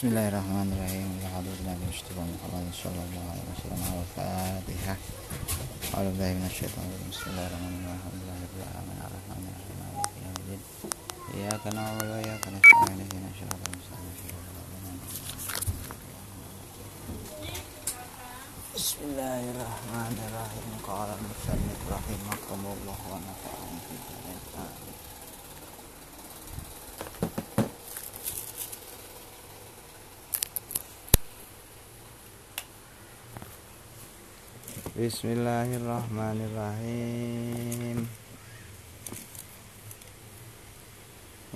بسم الله الرحمن الرحيم. الحمد لله اشتبه محمد صلى الله عليه وسلم على الفاتحة. أعوذ بالله من الشيطان الرجيم. بسم الله الرحمن الرحيم. الحمد لله رب العالمين. الرحمن الرحيم. مالك يوم الدين إياك نعبد وإياك نستعين. اهدنا الصراط المستقيم. بسم الله الرحمن الرحيم. قال المصنف رحمكم الله ونفعنا في الدارين Bismillahirrahmanirrahim.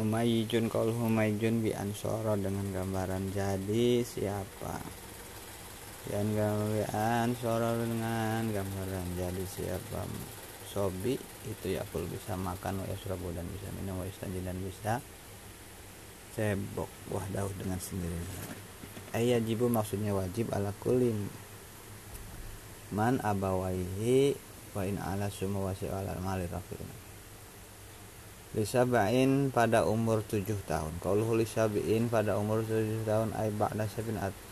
Humayjun kal Humayjun bi ansoro dengan gambaran jadi siapa? Dan gambaran ansoro dengan gambaran jadi siapa? Sobi itu ya pul bisa makan wa yasrabu dan bisa minum wa dan bisa cebok buah daun dengan sendirinya. Ayajibu maksudnya wajib ala kulim man abawaihi wa in ala summa wasi ala mali rafin Lisabain pada umur tujuh tahun. Kalau lisabain pada umur tujuh tahun Ay ba'da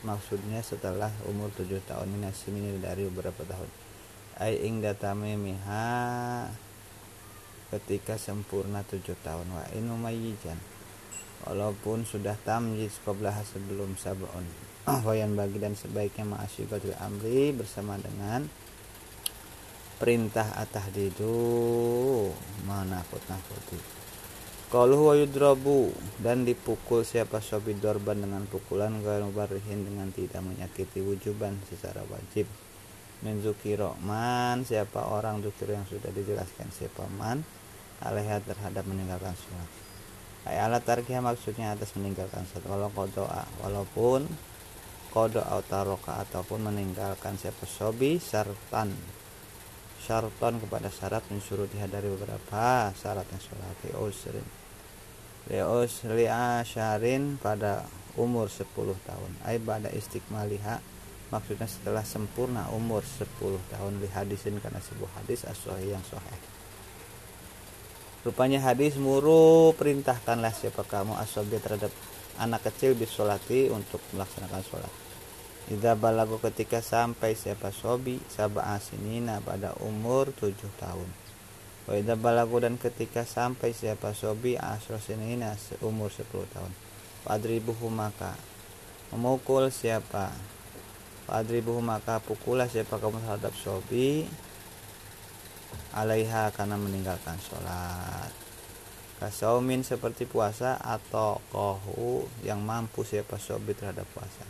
Maksudnya setelah umur tujuh tahun ini dari beberapa tahun. Ay ing datame miha Ketika sempurna tujuh tahun. Wa in umayyijan. Walaupun sudah tamjiz Qablah sebelum sab'un wayan bagi dan sebaiknya ma'asyibatul amri bersama dengan perintah atahdidu menakut-nakuti. Kalau huwa yudrabu dan dipukul siapa sobi dorban dengan pukulan gak barihin dengan tidak menyakiti wujuban secara wajib. Menzukiro man siapa orang zukir yang sudah dijelaskan siapa man alaiha terhadap meninggalkan sholat. Ayat alat tarkiyah maksudnya atas meninggalkan sholat. Walau kodoa walaupun kodo autaroka ataupun meninggalkan siapa sobi syartan. Syarton kepada syarat mensuruh dihadari beberapa syarat yang sholat. Liusrin lius liasharin pada umur 10 tahun. Ay pada istiqmaliha maksudnya setelah sempurna umur 10 tahun. Li hadisin karena sebuah hadis as yang sahih rupanya hadis muru perintahkanlah siapa kamu asobi terhadap anak kecil bisolati untuk melaksanakan sholat Ida balago ketika sampai siapa sobi sabah asinina pada umur tujuh tahun. Wa balago dan ketika sampai siapa sobi asrosinina seumur sepuluh tahun. Padribuhu maka memukul siapa Padribuhu maka pukulah siapa kamu terhadap sobi alaiha karena meninggalkan sholat. Kasaumin seperti puasa atau kohu yang mampu siapa sobi terhadap puasa.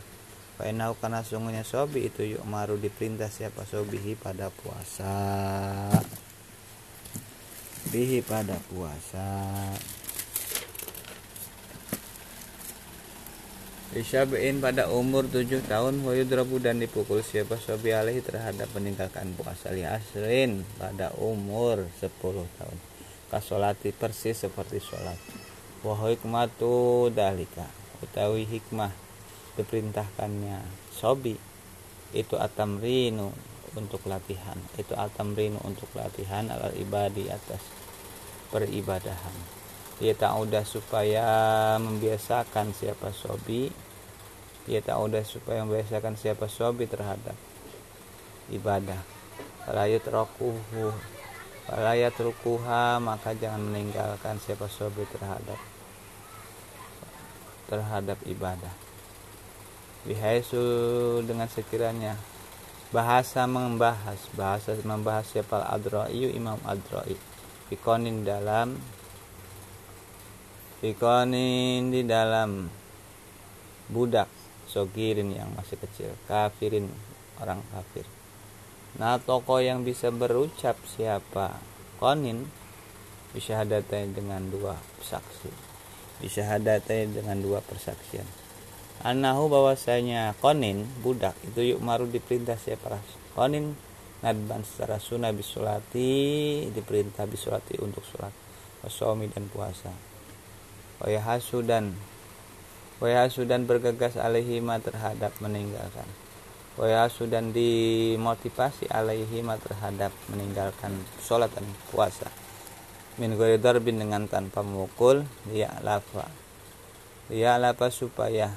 Fainau karena sungguhnya sobi itu yuk maru diperintah siapa sobihi pada puasa. Bihi pada puasa Disyabiin pada umur tujuh tahun Wayudrabu dan dipukul siapa sobi alaihi terhadap meninggalkan puasa Li asrin pada umur sepuluh tahun. Kasolati persis seperti sholat. Wahikmatu dalika Utawi hikmah diperintahkannya sobi. Itu atamrinu untuk latihan itu atamrinu untuk latihan alal ibadi atas peribadahan dia tak udah supaya membiasakan siapa sobi. Udah supaya membiasakan siapa sobi terhadap ibadah. Falayat rokuhu. Falayat rukuha maka jangan meninggalkan siapa sobi terhadap terhadap ibadah. Bihaisu dengan sekiranya bahasa membahas bahasa membahas siapa adra'iyu imam adra'i fikonin dalam fikonin di dalam budak sogirin yang masih kecil kafirin orang kafir. Nah toko yang bisa berucap siapa? Konin bisa hadatai dengan dua saksi. Bisa hadatai dengan dua persaksian. Anahu bahwasanya konin budak itu yuk maru diperintah siapa? Konin nadban secara sunnah bisulati diperintah bisulati untuk sholat wasomi dan puasa wayahasu dan wayahasu dan bergegas alaihima terhadap meninggalkan. Wayahasu dan dimotivasi alaihima terhadap meninggalkan sholat dan puasa. Min darbin dengan tanpa memukul dia lapa dia lapa supaya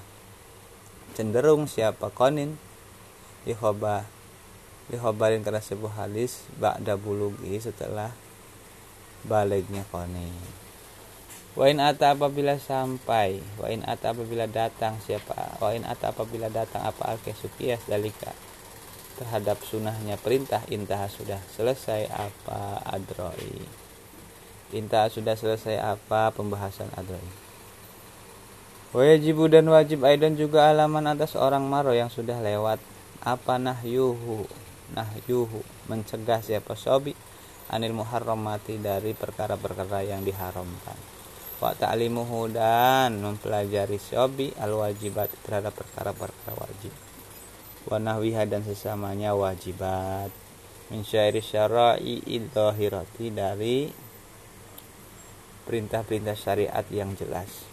cenderung siapa konin lihoba lihobarin karena sebuah hadis ba'da bulugi setelah baliknya konin Wain ata apabila sampai, wain ata apabila datang siapa, wain ata apabila datang apa al kesukias dalika terhadap sunahnya perintah intah sudah selesai apa adroi. Intah sudah selesai apa pembahasan adroi. Wajib dan wajib aidan juga alaman atas orang maro yang sudah lewat. Apa nahyuhu? Nahyuhu mencegah siapa sobi? Anil muharramati dari perkara-perkara yang diharamkan wa ta'limuhu dan mempelajari sobi al wajibat terhadap perkara-perkara wajib. Wanahwiha dan sesamanya wajibat. Min syairi syara'i idhahirati dari perintah-perintah syariat yang jelas.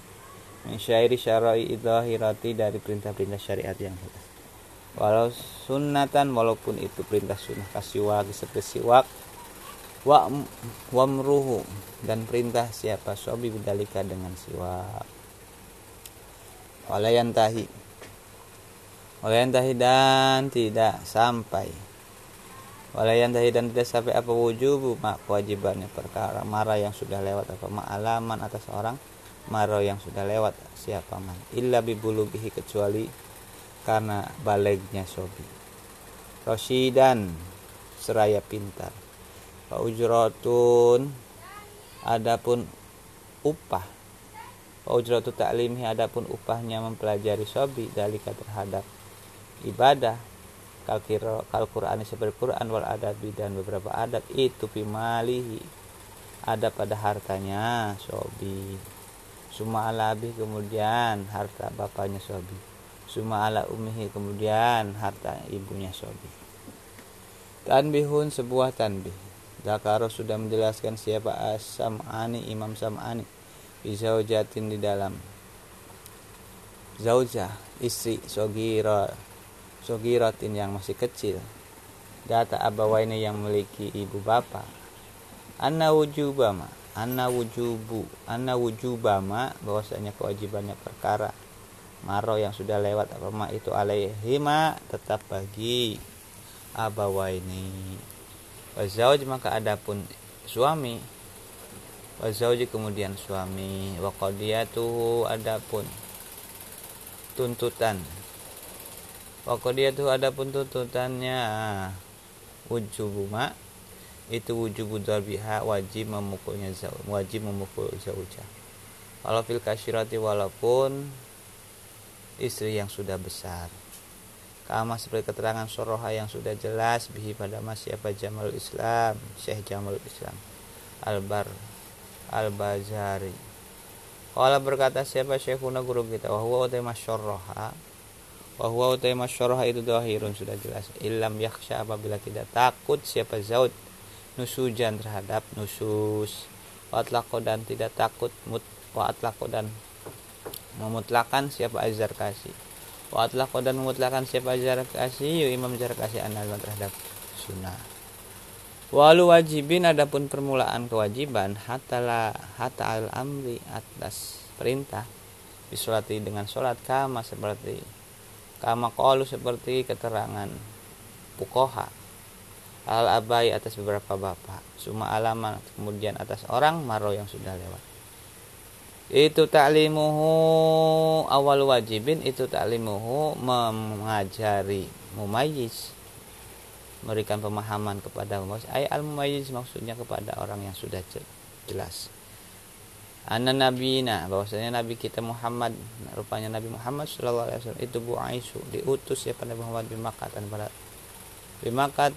Min syairi syara'i idhahirati dari perintah-perintah syariat yang jelas. Walau sunnatan walaupun itu perintah sunnah kasiwak seperti siwak wa wamruhu dan perintah siapa? Sobi bidalika dengan siwak walayan tahi Walayantahi dan tidak sampai. Walayantahi dan tidak sampai apa wujubu mak kewajibannya perkara marah yang sudah lewat apa alaman atas orang marah yang sudah lewat siapa man. Illa bibulugihi kecuali karena balegnya sobi. Roshidan seraya pintar Wa ujratun adapun upah. Wa ujratu ta'limhi adapun upahnya mempelajari sobi dalika terhadap ibadah. Kal Quran seperti Quran wal adabi dan beberapa adab. Itu pimalihi ada pada hartanya sobi. Suma ala abi kemudian harta bapaknya sobi. Suma ala umihi kemudian harta ibunya sobi. Tanbihun sebuah tanbih Zakaro sudah menjelaskan siapa as-sam'ani Imam Sam'ani Bizaujatin di dalam. Zaujah istri Sogira sogiratin yang masih kecil. Data abawaini yang memiliki ibu bapak anna wujubama anna wujubu anna wujubama bahwasanya kewajibannya perkara. Maro yang sudah lewat apa itu alaihima tetap bagi abawaini wazauj maka adapun suami wazauji kemudian suami wa qadiyatuhu adapun tuntutan. Tuh ada pun tuntutannya wujubuma itu wujubu darbiha wajib memukulnya wajib memukul zaujah kalau fil kasyirati walaupun istri yang sudah besar kama seperti keterangan soroha yang sudah jelas bihi pada mas siapa Jamal Islam Syekh Jamal Islam. Albar Al-Bazari. Kalau berkata siapa Syekhuna guru kita? Wahwa utama syoroha bahwa utai masyarah itu dohirun sudah jelas. Ilam yaksha apabila tidak takut siapa zaud. Nusujan terhadap nusus. Watlako dan tidak takut mut dan memutlakan siapa azhar kasih watlako dan memutlakan siapa azhar kasih yuk imam azhar kasih analan terhadap sunnah. Walu wajibin adapun permulaan kewajiban hatta hatta al amri atas perintah. Disolati dengan sholat kama seperti kama qalu seperti keterangan pukoha al abai atas beberapa bapak. Suma alaman kemudian atas orang maro yang sudah lewat itu ta'limuhu awal wajibin itu ta'limuhu mengajari mumayyiz. Memberikan pemahaman kepada mumayyiz. Ay al mumayyiz maksudnya kepada orang yang sudah jelas. Anna nabina bahwasanya nabi kita Muhammad rupanya Nabi Muhammad sallallahu alaihi wasallam itu Bu Aisyah diutus ya pada Muhammad di Makkah dan pada di Makkah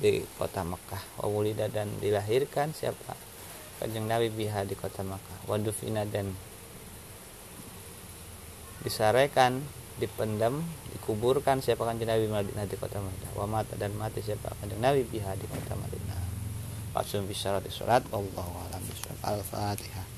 di kota Makkah wawulida dan dilahirkan siapa kanjeng Nabi biha di kota Makkah. Wadufina dan disarekan dipendam dikuburkan siapa kanjeng Nabi Madinah di kota Madinah. Wa mata dan mati siapa kanjeng Nabi biha di kota Madinah. Fasun bisyarat sholat Allahu alam Al-Fatihah